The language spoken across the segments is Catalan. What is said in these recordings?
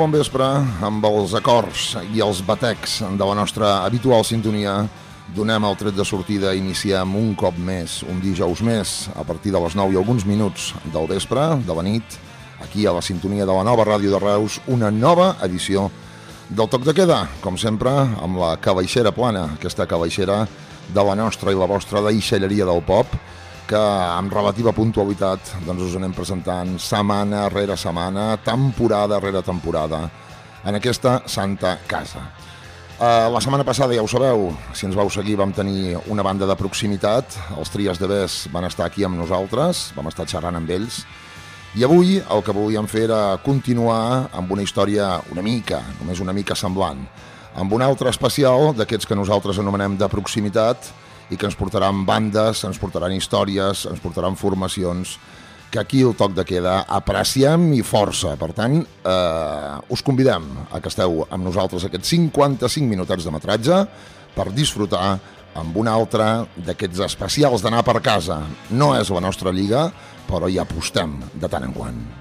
Bon vespre amb els acords i els batecs de la nostra habitual sintonia. Donem el tret de sortida, iniciem un cop més, un dijous més, a partir de les 9 i alguns minuts del vespre, de la nit, aquí a la sintonia de la nova ràdio de Reus, una nova edició del Toc de Queda, com sempre, amb la calaixera plana, aquesta calaixera de la nostra i la vostra deixalleria del pop, que amb relativa puntualitat doncs us anem presentant setmana rere setmana, temporada rere temporada, en aquesta santa casa. Uh, la setmana passada, ja ho sabeu, si ens vau seguir vam tenir una banda de proximitat, els Trias de Bes van estar aquí amb nosaltres, vam estar xerrant amb ells, i avui el que volíem fer era continuar amb una història una mica, només una mica semblant, amb un altre especial d'aquests que nosaltres anomenem de proximitat, i que ens portaran bandes, ens portaran històries, ens portaran formacions que aquí el toc de queda apreciem i força. Per tant, eh, us convidem a que esteu amb nosaltres aquests 55 minutets de metratge per disfrutar amb un altre d'aquests especials d'anar per casa. No és la nostra lliga, però hi apostem de tant en quant.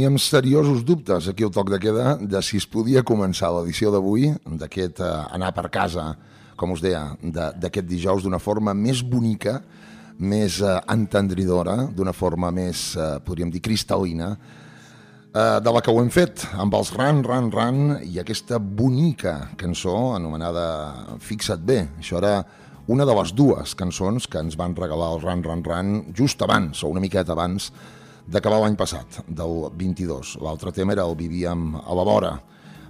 Teníem seriosos dubtes aquí al toc de queda de si es podia començar l'edició d'avui, d'aquest eh, anar per casa, com us deia, d'aquest dijous d'una forma més bonica, més eh, entendridora, d'una forma més, eh, podríem dir, cristal·lina, eh, de la que ho hem fet amb els Ran, Ran, Ran i aquesta bonica cançó anomenada Fixa't bé. Això era una de les dues cançons que ens van regalar el Ran, Ran, Ran just abans, o una miqueta abans, d'acabar l'any passat, del 22. L'altre tema era el Vivíem a la vora.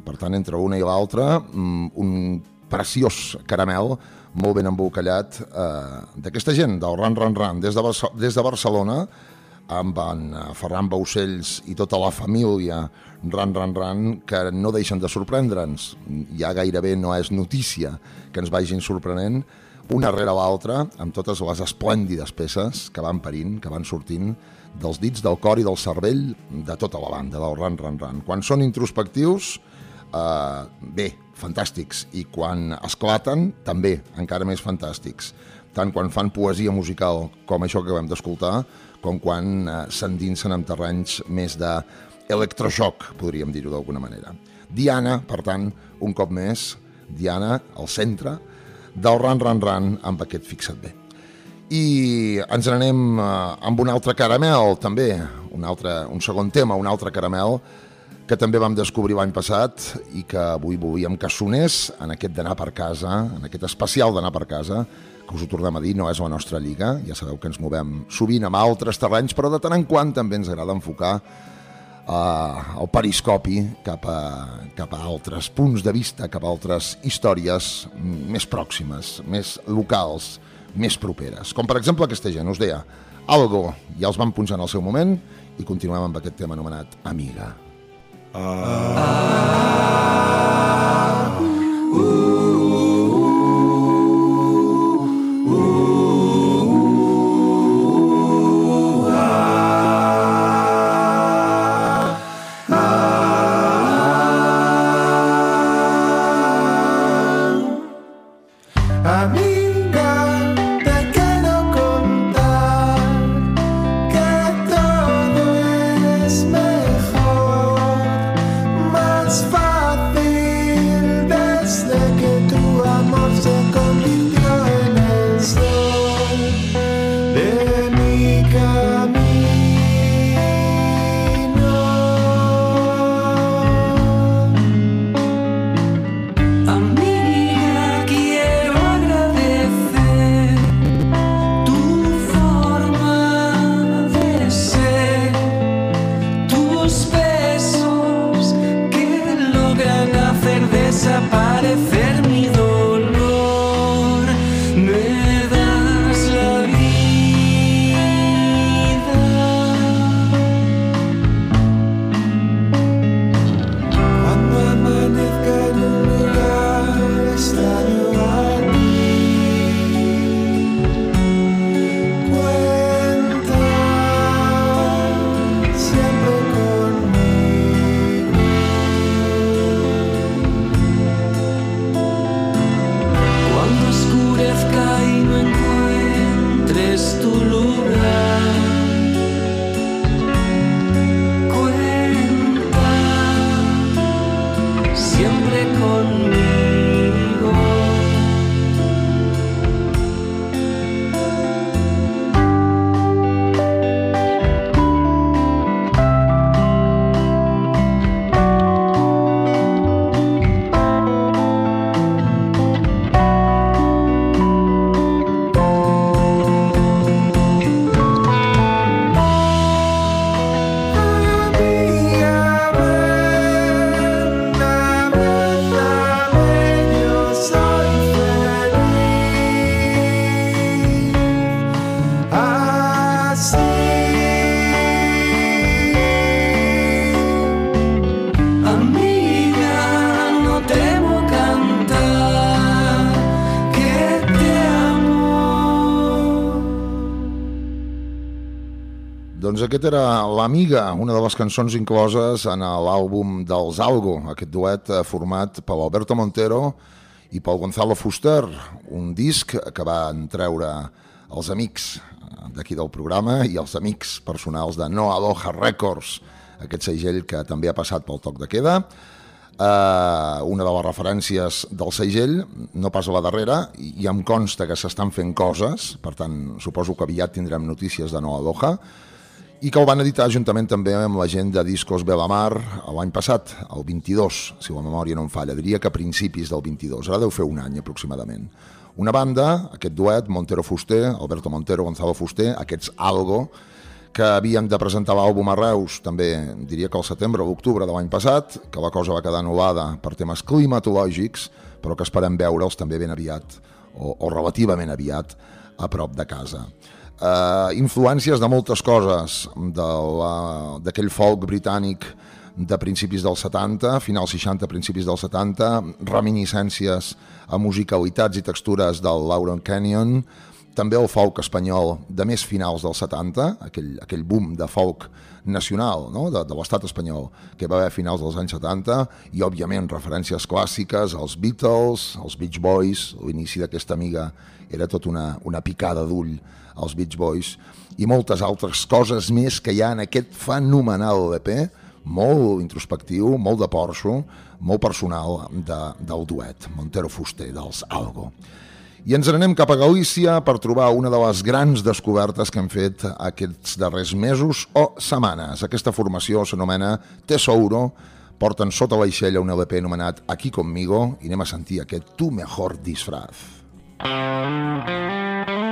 Per tant, entre una i l'altra, mm, un preciós caramel molt ben embolcallat eh, d'aquesta gent, del Ran Ran Ran, des de, des de Barcelona, amb en eh, Ferran Baucells i tota la família Ran Ran Ran que no deixen de sorprendre'ns. Ja gairebé no és notícia que ens vagin sorprenent una rere l'altra amb totes les esplèndides peces que van parint, que van sortint dels dits del cor i del cervell de tota la banda, del Ran Ran Ran. Quan són introspectius, eh, bé, fantàstics, i quan esclaten, també, encara més fantàstics tant quan fan poesia musical com això que vam d'escoltar, com quan eh, s'endinsen en terrenys més d'electrojoc, podríem dir-ho d'alguna manera. Diana, per tant, un cop més, Diana, al centre del Ran Ran Ran amb aquest Fixa't Bé. I ens n'anem eh, amb un altre caramel, també, un, altre, un segon tema, un altre caramel, que també vam descobrir l'any passat i que avui volíem que sonés en aquest d'anar per casa, en aquest especial d'anar per casa, que us ho tornem a dir, no és la nostra lliga, ja sabeu que ens movem sovint amb altres terrenys, però de tant en quant també ens agrada enfocar eh, el periscopi cap a, cap a altres punts de vista, cap a altres històries més pròximes, més locals, més properes. Com per exemple aquesta gent, us deia, Algo, ja els vam punxar en el seu moment i continuem amb aquest tema anomenat Amiga. Ah. ah. Aquest era L'Amiga, una de les cançons incloses en l'àlbum dels Algo, aquest duet eh, format per Alberto Montero i pel Gonzalo Fuster, un disc que van treure els amics eh, d'aquí del programa i els amics personals de No Aloha Records, aquest segell que també ha passat pel toc de queda. Uh, una de les referències del segell, no pas la darrera, i, i em consta que s'estan fent coses, per tant, suposo que aviat tindrem notícies de No Aloha, i que el van editar juntament també amb la gent de Discos Belamar l'any passat, el 22, si la memòria no em falla, diria que a principis del 22, ara deu fer un any aproximadament. Una banda, aquest duet, Montero Fuster, Alberto Montero, Gonzalo Fuster, aquests Algo, que havien de presentar l'àlbum a Reus, també diria que al setembre o l'octubre de l'any passat, que la cosa va quedar anul·lada per temes climatològics, però que esperem veure'ls també ben aviat, o, o relativament aviat, a prop de casa. Uh, influències de moltes coses, d'aquell folk britànic de principis dels 70, finals 60, principis dels 70, reminiscències a musicalitats i textures del Lauren Canyon, també el folk espanyol de més finals dels 70, aquell, aquell boom de folk nacional no? de, de l'estat espanyol que va haver a finals dels anys 70 i òbviament referències clàssiques als Beatles, als Beach Boys l'inici d'aquesta amiga era tot una, una picada d'ull als Beach Boys i moltes altres coses més que hi ha en aquest fenomenal EP molt introspectiu, molt de porxo, molt personal de, del duet Montero Fuster, dels Algo. I ens anem cap a Galícia per trobar una de les grans descobertes que hem fet aquests darrers mesos o setmanes. Aquesta formació s'anomena Tesouro, porten sota l'aixella un LP anomenat Aquí conmigo i anem a sentir aquest Tu mejor disfraz. Si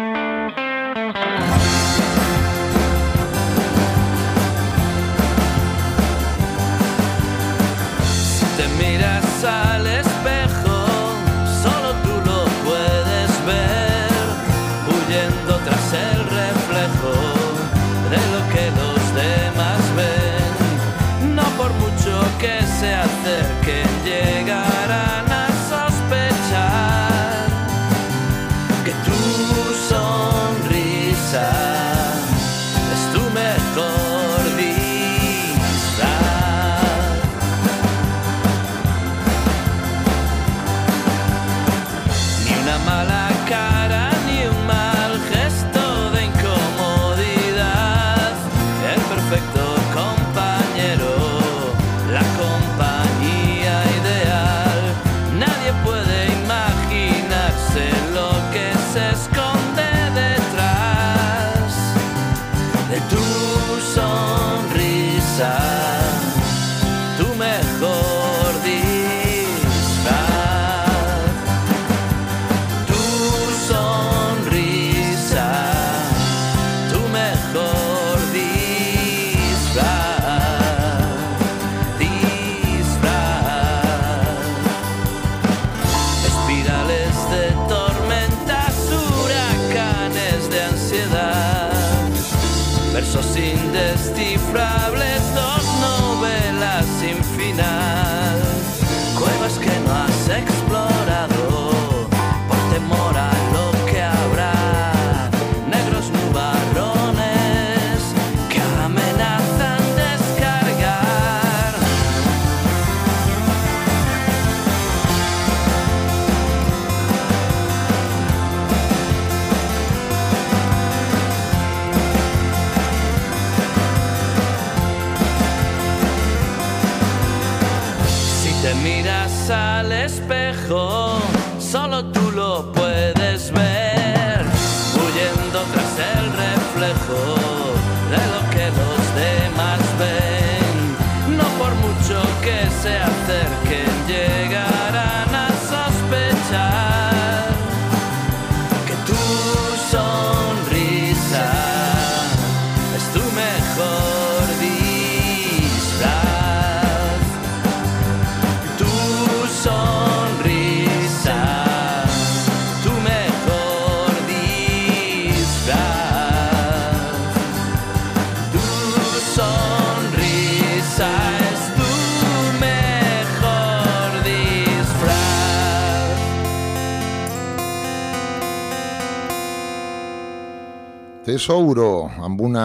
Tesouro, amb, una,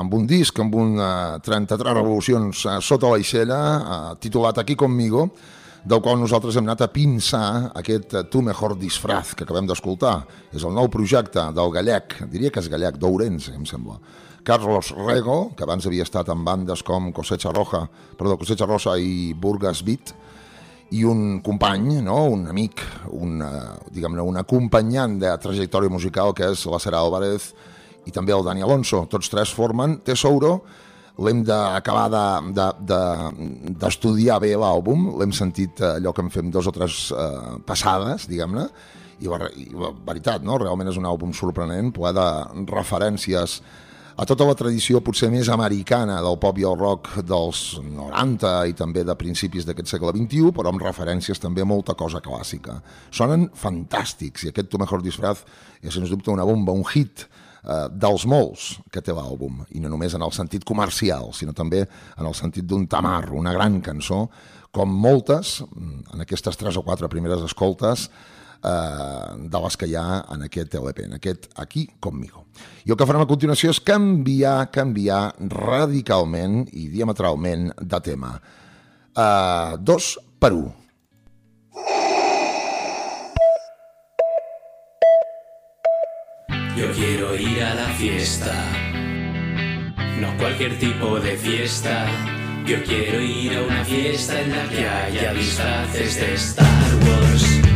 amb un disc, amb una 33 revolucions eh, sota l'aixella, eh, titulat Aquí conmigo, del qual nosaltres hem anat a pinçar aquest eh, Tu mejor disfraz que acabem d'escoltar. És el nou projecte del gallec, diria que és gallec, d'Ourense, em sembla. Carlos Rego, que abans havia estat en bandes com Cosecha Roja, perdó, Cosecha Rosa i Burgas Beat, i un company, no? un amic, un, eh, diguem-ne, un acompanyant de trajectòria musical que és la Sara Álvarez i també el Dani Alonso. Tots tres formen Tesouro, l'hem d'acabar d'estudiar de, de, d'estudiar bé l'àlbum, l'hem sentit eh, allò que en fem dos o tres eh, passades, diguem-ne, i, i veritat, no? realment és un àlbum sorprenent, ple de referències a tota la tradició potser més americana del pop i el rock dels 90 i també de principis d'aquest segle XXI, però amb referències també a molta cosa clàssica. Sonen fantàstics i aquest Tu Mejor Disfraz és sens dubte una bomba, un hit eh, dels molts que té l'àlbum, i no només en el sentit comercial, sinó també en el sentit d'un tamarro, una gran cançó, com moltes, en aquestes tres o quatre primeres escoltes, eh, de les que hi ha en aquest LP, en aquest Aquí Conmigo. I el que farem a continuació és canviar, canviar radicalment i diametralment de tema. Eh, dos per un. Yo quiero ir a la fiesta, no cualquier tipo de fiesta. Yo quiero ir a una fiesta en la que haya disfraces de Star Wars.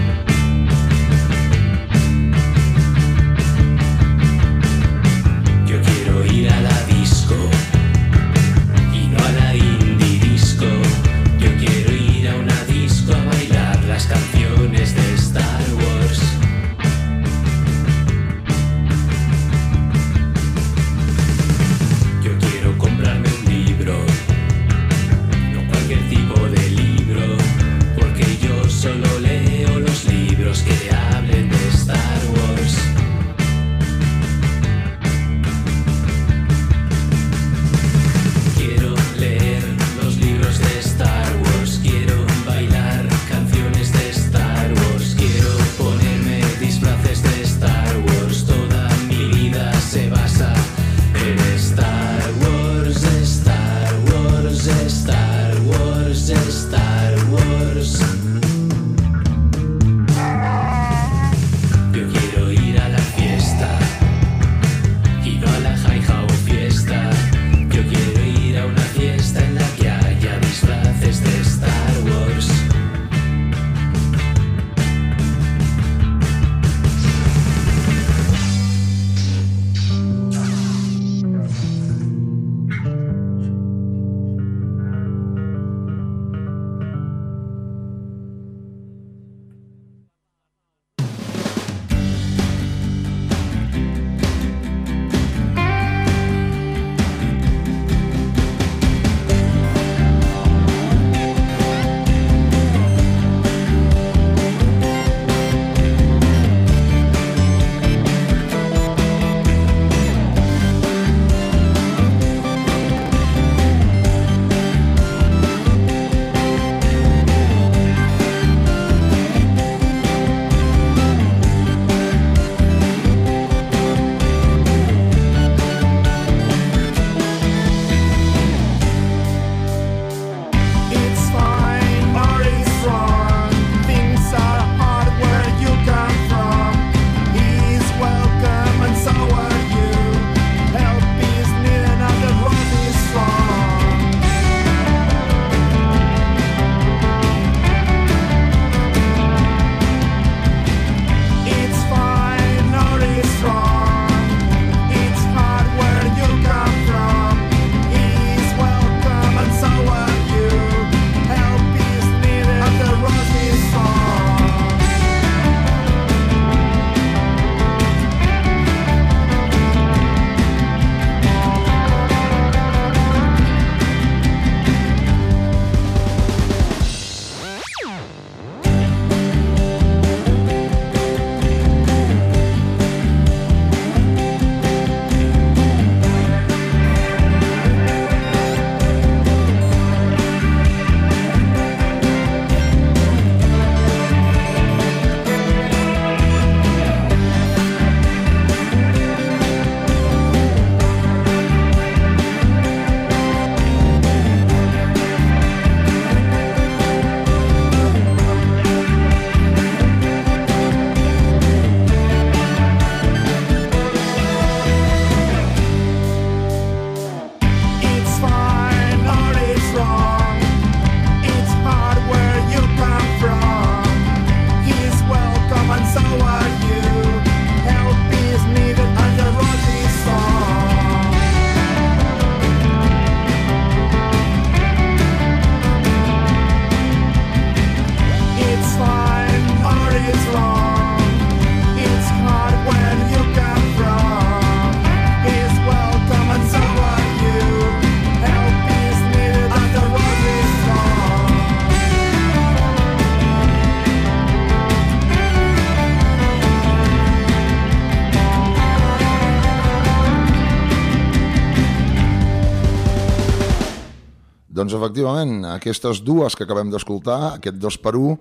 Doncs efectivament, aquestes dues que acabem d'escoltar, aquest dos per un,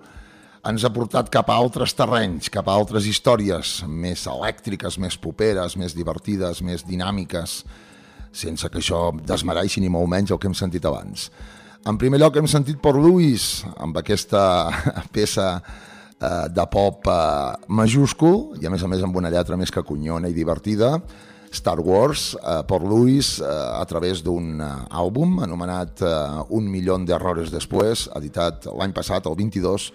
ens ha portat cap a altres terrenys, cap a altres històries més elèctriques, més poperes, més divertides, més dinàmiques, sense que això desmereixi ni molt menys el que hem sentit abans. En primer lloc hem sentit Port Louis amb aquesta peça eh, de pop eh, majúscul i a més a més amb una lletra més que cunyona i divertida, Star Wars, eh, Port Louis, eh, a través d'un eh, àlbum anomenat eh, Un milió d'errores després, editat l'any passat, el 22,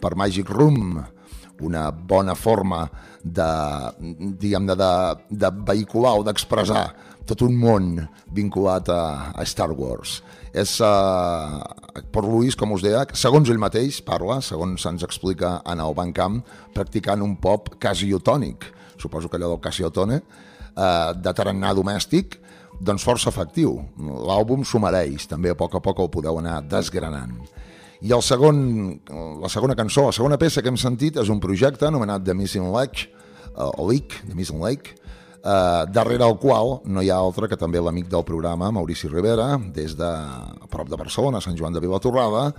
per Magic Room, una bona forma de, diguem de, de, vehicular o d'expressar tot un món vinculat a, a Star Wars. És uh, Port Louis, com us deia, segons ell mateix parla, segons se'ns explica en el Bandcamp, practicant un pop casiotònic, suposo que allò del casiotone, eh, de tarannà domèstic, doncs força efectiu. L'àlbum s'ho mereix, també a poc a poc el podeu anar desgranant. I el segon, la segona cançó, la segona peça que hem sentit és un projecte anomenat The Missing Lake, uh, o Lake, The Missing Lake, uh, darrere el qual no hi ha altre que també l'amic del programa, Maurici Rivera, des de a prop de Barcelona, Sant Joan de Vilatorrada,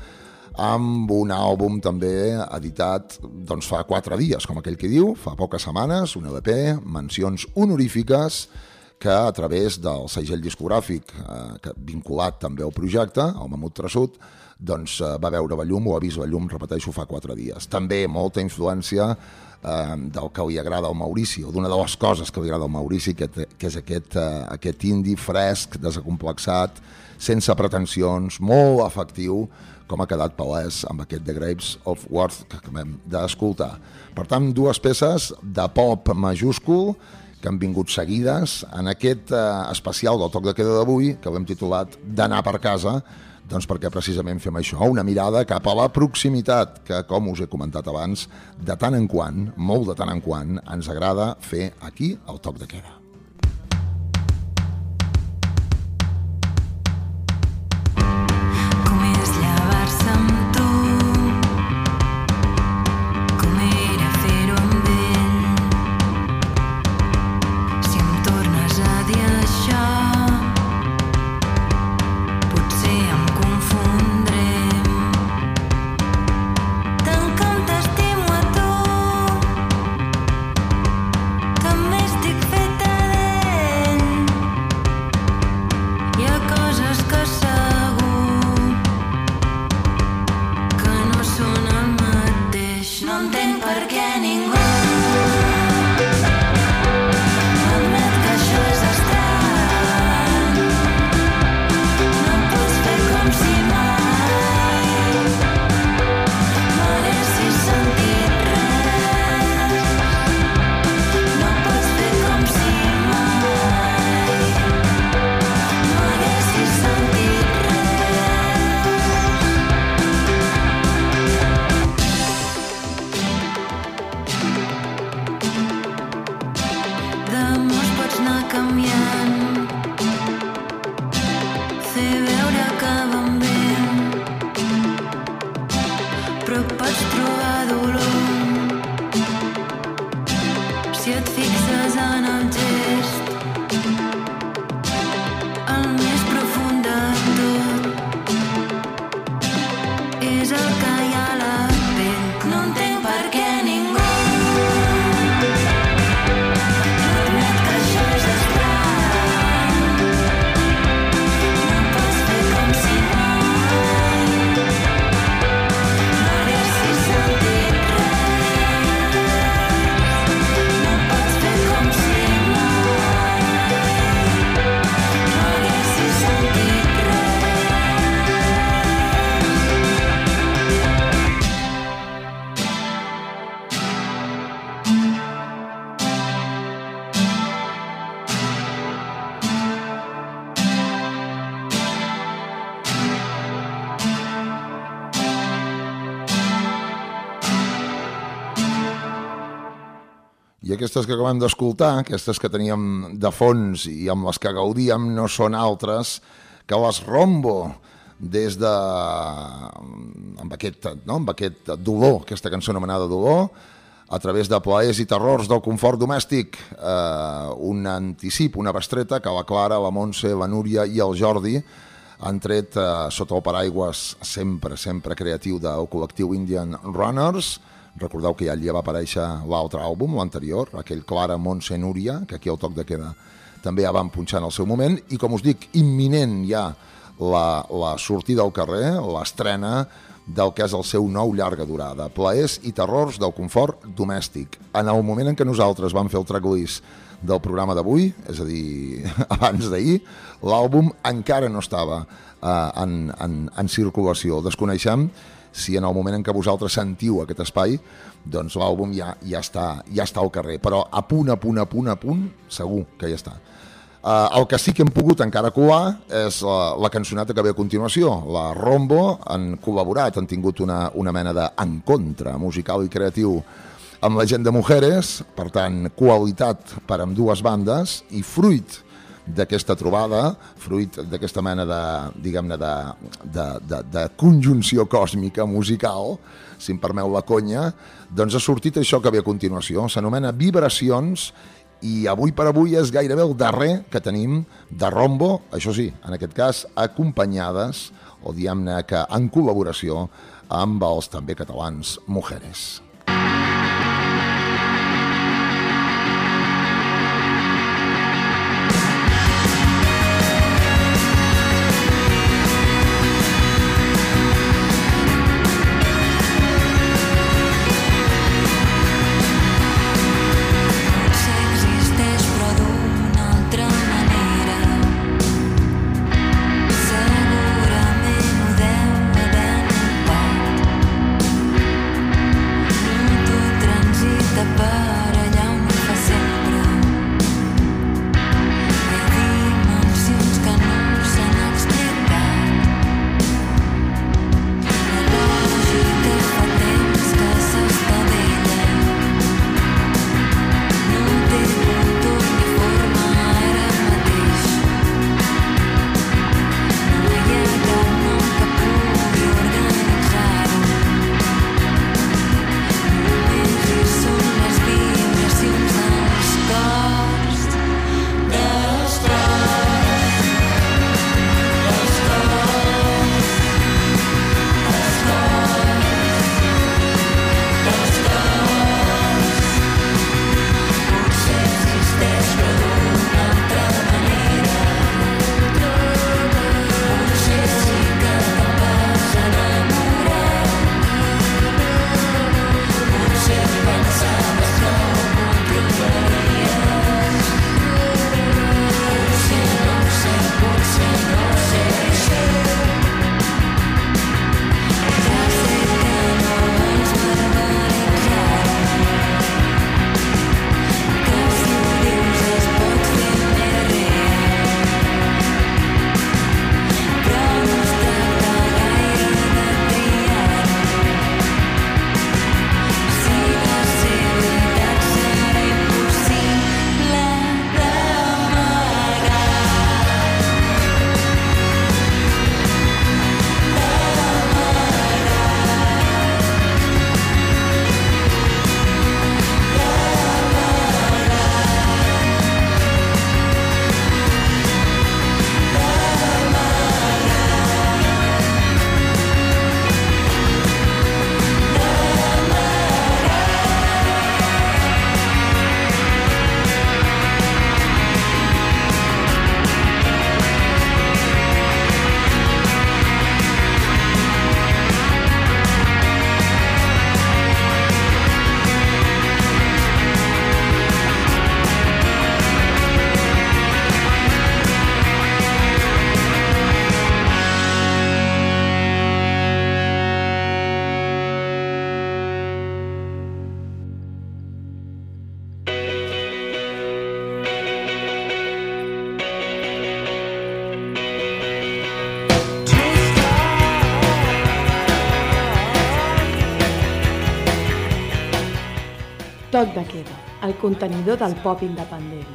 amb un àlbum també editat doncs, fa quatre dies, com aquell que diu, fa poques setmanes, un LP, mencions honorífiques, que a través del segell discogràfic eh, que, vinculat també al projecte, el Mamut Trassut, doncs eh, va veure la llum o ha vist la llum, repeteixo, fa quatre dies. També molta influència eh, del que li agrada al Maurici, o d'una de les coses que li agrada al Maurici, que, que és aquest, eh, aquest indie fresc, desacomplexat, sense pretensions, molt efectiu, com ha quedat palès amb aquest The Grapes of Worth que acabem d'escoltar. Per tant, dues peces de pop majúscul que han vingut seguides en aquest eh, especial del Toc de Queda d'avui, que l'hem titulat D'anar per casa, doncs perquè precisament fem això, una mirada cap a la proximitat, que com us he comentat abans, de tant en quant, molt de tant en quant, ens agrada fer aquí el Toc de Queda. Aquestes que acabem d'escoltar, aquestes que teníem de fons i amb les que gaudíem, no són altres que les Rombo, des de... amb aquest, no? amb aquest dolor, aquesta cançó anomenada Dolor, a través de plaers i terrors del confort domèstic, eh, un anticip, una bestreta que la Clara, la Montse, la Núria i el Jordi han tret eh, sota el paraigües sempre, sempre creatiu del col·lectiu Indian Runners. Recordeu que ja allà va aparèixer l'altre àlbum, l'anterior, aquell Clara Montse Núria, que aquí al toc de queda també ja van punxar en el seu moment, i com us dic, imminent ja la, la sortida al carrer, l'estrena del que és el seu nou llarga durada, Plaers i terrors del confort domèstic. En el moment en què nosaltres vam fer el tracklist del programa d'avui, és a dir, abans d'ahir, l'àlbum encara no estava eh, en, en, en circulació. Desconeixem si en el moment en què vosaltres sentiu aquest espai, doncs l'àlbum ja, ja, està, ja està al carrer, però a punt, a punt, a punt, a punt, segur que ja està. Uh, el que sí que hem pogut encara colar és la, la cançoneta que ve a continuació. La Rombo han col·laborat, han tingut una, una mena d'encontre musical i creatiu amb la gent de Mujeres, per tant, qualitat per amb dues bandes i fruit d'aquesta trobada, fruit d'aquesta mena de, diguem-ne, de, de, de, de conjunció còsmica musical, si em permeu la conya, doncs ha sortit això que ve a continuació. S'anomena Vibracions i avui per avui és gairebé el darrer que tenim de Rombo, això sí, en aquest cas acompanyades, o diguem-ne que en col·laboració amb els també catalans Mujeres. El contenidor del pop independent.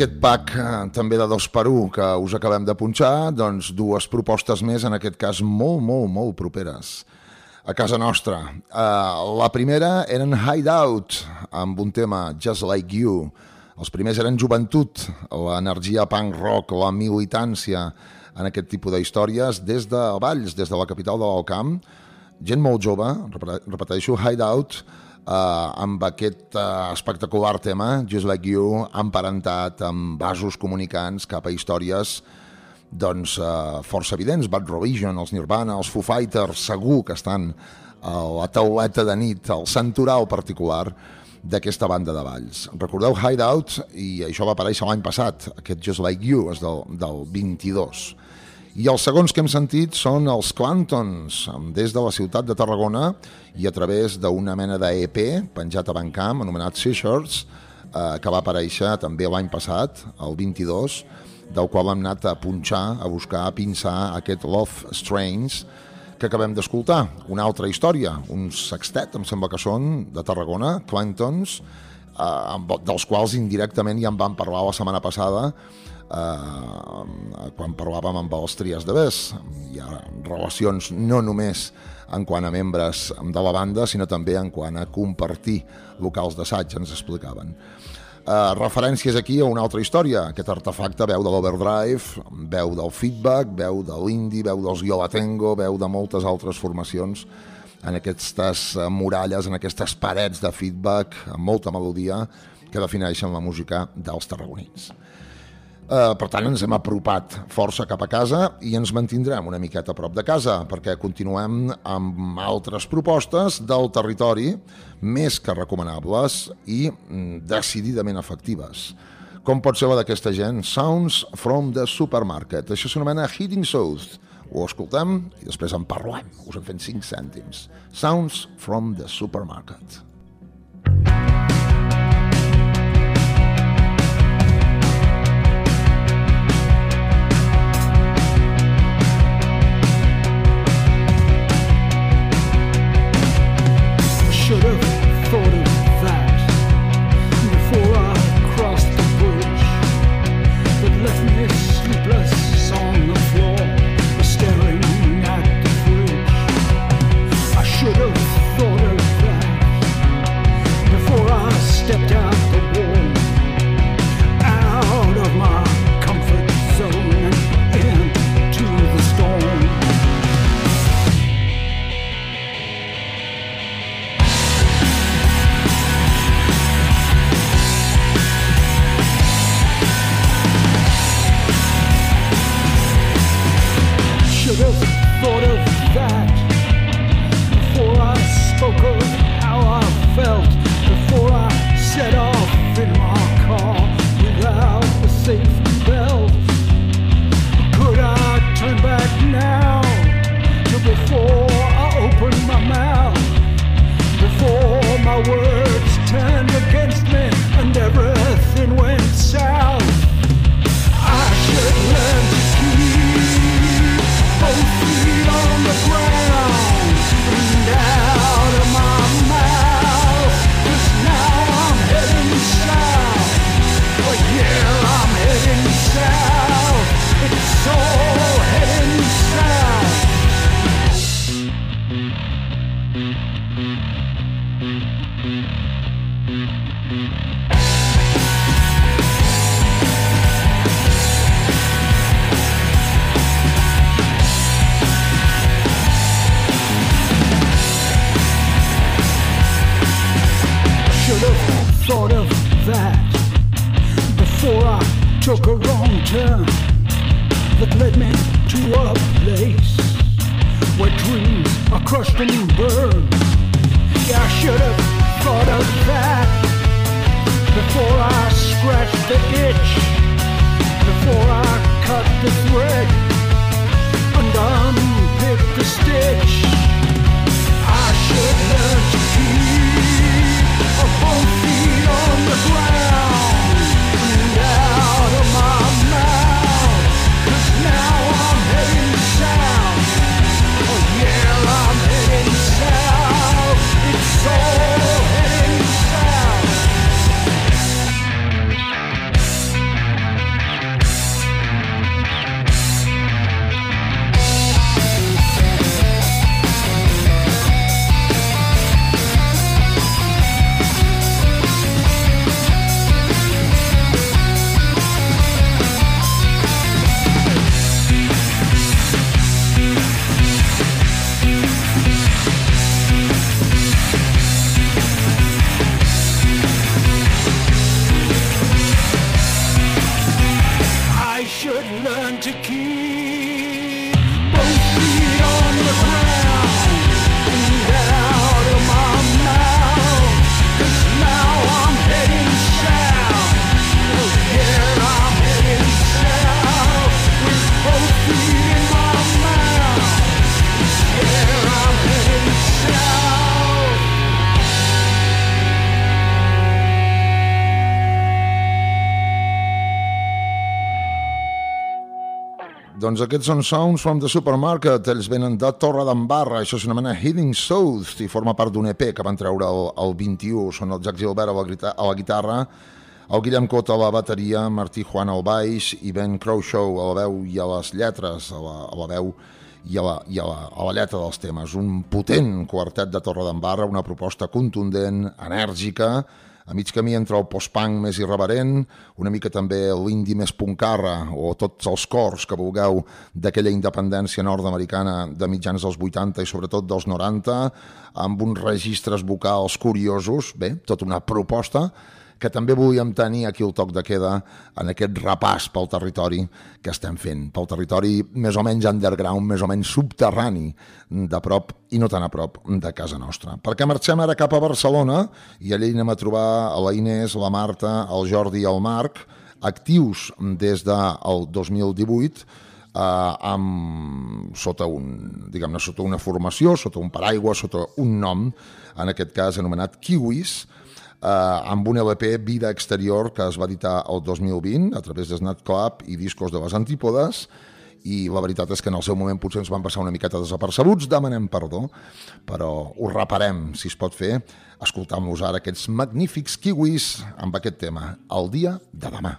Aquest pack eh, també de dos per un que us acabem de punxar, doncs dues propostes més, en aquest cas molt, molt, molt properes a casa nostra. Uh, la primera eren Hideout, amb un tema Just Like You. Els primers eren joventut, l'energia punk rock, la militància en aquest tipus d'històries des de Valls, des de la capital de l'Alcamp. Gent molt jove, repete- repeteixo, Hideout, eh, amb aquest eh, espectacular tema, Just Like You, emparentat amb vasos comunicants cap a històries doncs, eh, força evidents. Bad Religion, els Nirvana, els Foo Fighters, segur que estan a la tauleta de nit, al santoral particular d'aquesta banda de balls. Recordeu Hideout, i això va aparèixer l'any passat, aquest Just Like You, és del, del 22. I els segons que hem sentit són els Clantons, des de la ciutat de Tarragona i a través d'una mena d'EP penjat a Bancamp, anomenat Seashirts, eh, que va aparèixer també l'any passat, el 22, del qual hem anat a punxar, a buscar, a pinçar aquest Love Strange que acabem d'escoltar. Una altra història, un sextet, em sembla que són, de Tarragona, Clantons, eh, amb, dels quals indirectament ja en vam parlar la setmana passada eh, quan parlàvem amb de Bes. Hi ha relacions no només en quant a membres de la banda, sinó també en quant a compartir locals d'assaig, ens explicaven. Uh, referències aquí a una altra història. Aquest artefacte veu de l'Overdrive, veu del feedback, veu de l'indie, veu dels Yo La Tengo, veu de moltes altres formacions en aquestes eh, muralles, en aquestes parets de feedback, amb molta melodia, que defineixen la música dels tarragonins. Uh, per tant, ens hem apropat força cap a casa i ens mantindrem una miqueta a prop de casa perquè continuem amb altres propostes del territori més que recomanables i mm, decididament efectives. Com pot ser la d'aquesta gent? Sounds from the Supermarket. Això s'anomena Hitting South. Ho escoltem i després en parlem. Us en fem 5 cèntims. Sounds from the Supermarket. Doncs aquests són Sounds from the Supermarket, ells venen de Torre d'Embarra, això s'anomena Heading South i forma part d'un EP que van treure el, el 21, són el Jack Gilbert a la, a la guitarra, el Guillem Cot a la bateria, Martí Juan al baix i Ben Crowshow a la veu i a les lletres, a la, a la veu i, a la, i a, la, a la lletra dels temes. Un potent quartet de Torre d'Embarra, una proposta contundent, enèrgica, a mig camí entre el post-punk més irreverent, una mica també l'indi més puncarra o tots els cors que vulgueu d'aquella independència nord-americana de mitjans dels 80 i sobretot dels 90, amb uns registres vocals curiosos, bé, tota una proposta que també volíem tenir aquí el toc de queda en aquest repàs pel territori que estem fent, pel territori més o menys underground, més o menys subterrani, de prop i no tan a prop de casa nostra. Perquè marxem ara cap a Barcelona i allà anem a trobar a la Inés, la Marta, el Jordi i el Marc, actius des del 2018, eh, amb, sota, un, diguem sota una formació, sota un paraigua, sota un nom, en aquest cas anomenat Kiwis, amb un LP Vida Exterior que es va editar el 2020 a través de Snat Club i Discos de les Antípodes. I la veritat és que en el seu moment potser ens van passar una miqueta desapercebuts, demanem perdó, però ho reparem, si es pot fer, escoltant-los ara aquests magnífics kiwis amb aquest tema, el dia de demà.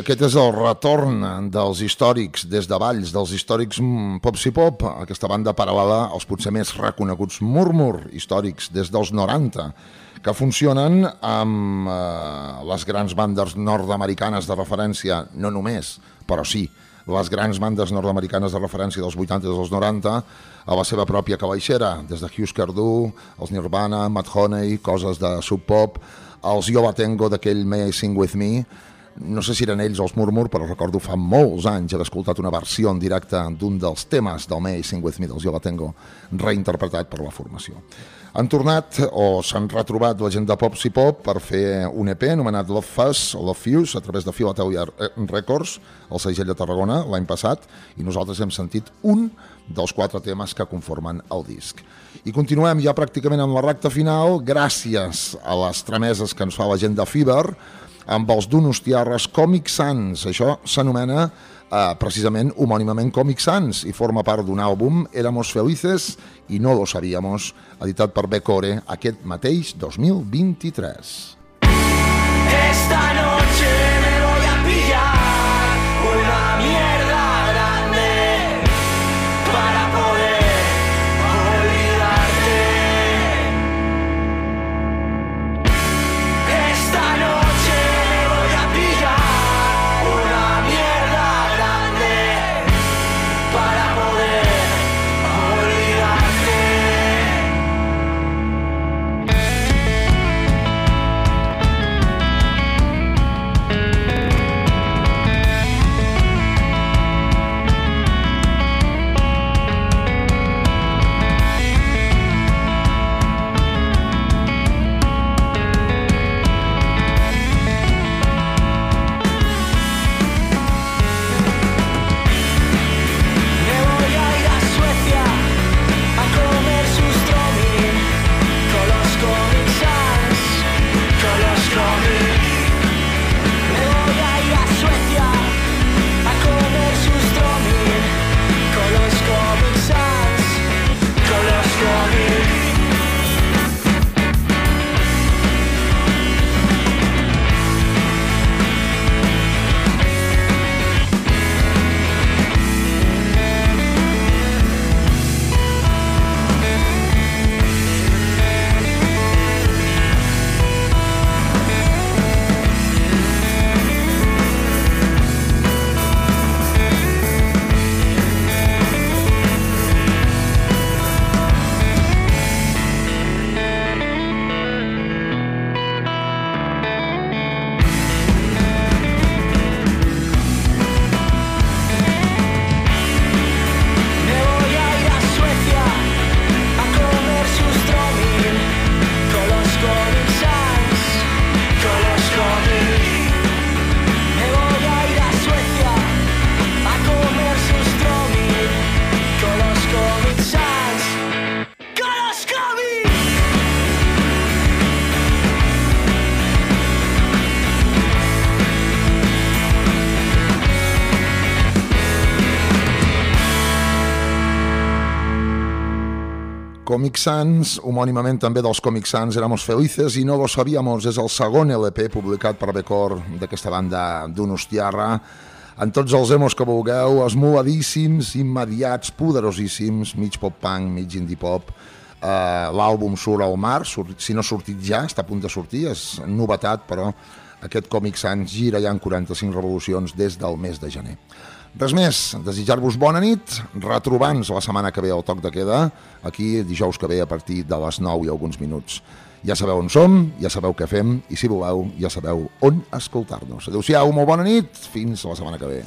Aquest és el retorn dels històrics des de Valls, dels històrics mm, Pops i Pop, aquesta banda paral·lela als potser més reconeguts Murmur històrics des dels 90, que funcionen amb eh, les grans bandes nord-americanes de referència, no només, però sí, les grans bandes nord-americanes de referència dels 80 i dels 90 a la seva pròpia calaixera, des de Husker Du, els Nirvana, Matt Honey, coses de Sub Pop, els Yo La Tengo d'aquell May I Sing With Me, no sé si eren ells els Murmur, però recordo fa molts anys haver escoltat una versió en directe d'un dels temes del Sing With Me dels Jo La Tengo, reinterpretat per la formació. Han tornat, o s'han retrobat la gent de Pop Si Pop per fer un EP anomenat Love Fuzz o Love Fuse a través de Philadelphia Records, el segell de Tarragona, l'any passat, i nosaltres hem sentit un dels quatre temes que conformen el disc. I continuem ja pràcticament amb la recta final, gràcies a les trameses que ens fa la gent de Fever, amb els Donostiarres Comic Sans. Això s'anomena eh, precisament homònimament Comic Sans i forma part d'un àlbum Éramos Felices i no lo sabíamos, editat per Becore aquest mateix 2023. Esta noche Comic Sans, homònimament també dels Comic Sans, Éramos Felices i No lo sabíamos, és el segon LP publicat per Becor d'aquesta banda d'Unostiarra, en tots els emos que vulgueu, esmoladíssims, immediats, poderosíssims, mig pop-punk, mig indie pop, Uh, L'àlbum surt al mar, surt, si no ha sortit ja, està a punt de sortir, és novetat, però aquest Comic Sans gira ja en 45 revolucions des del mes de gener. Res més, desitjar-vos bona nit, retrobar-nos la setmana que ve al Toc de Queda, aquí dijous que ve a partir de les 9 i alguns minuts. Ja sabeu on som, ja sabeu què fem, i si voleu, ja sabeu on escoltar-nos. Adéu-siau, molt bona nit, fins la setmana que ve.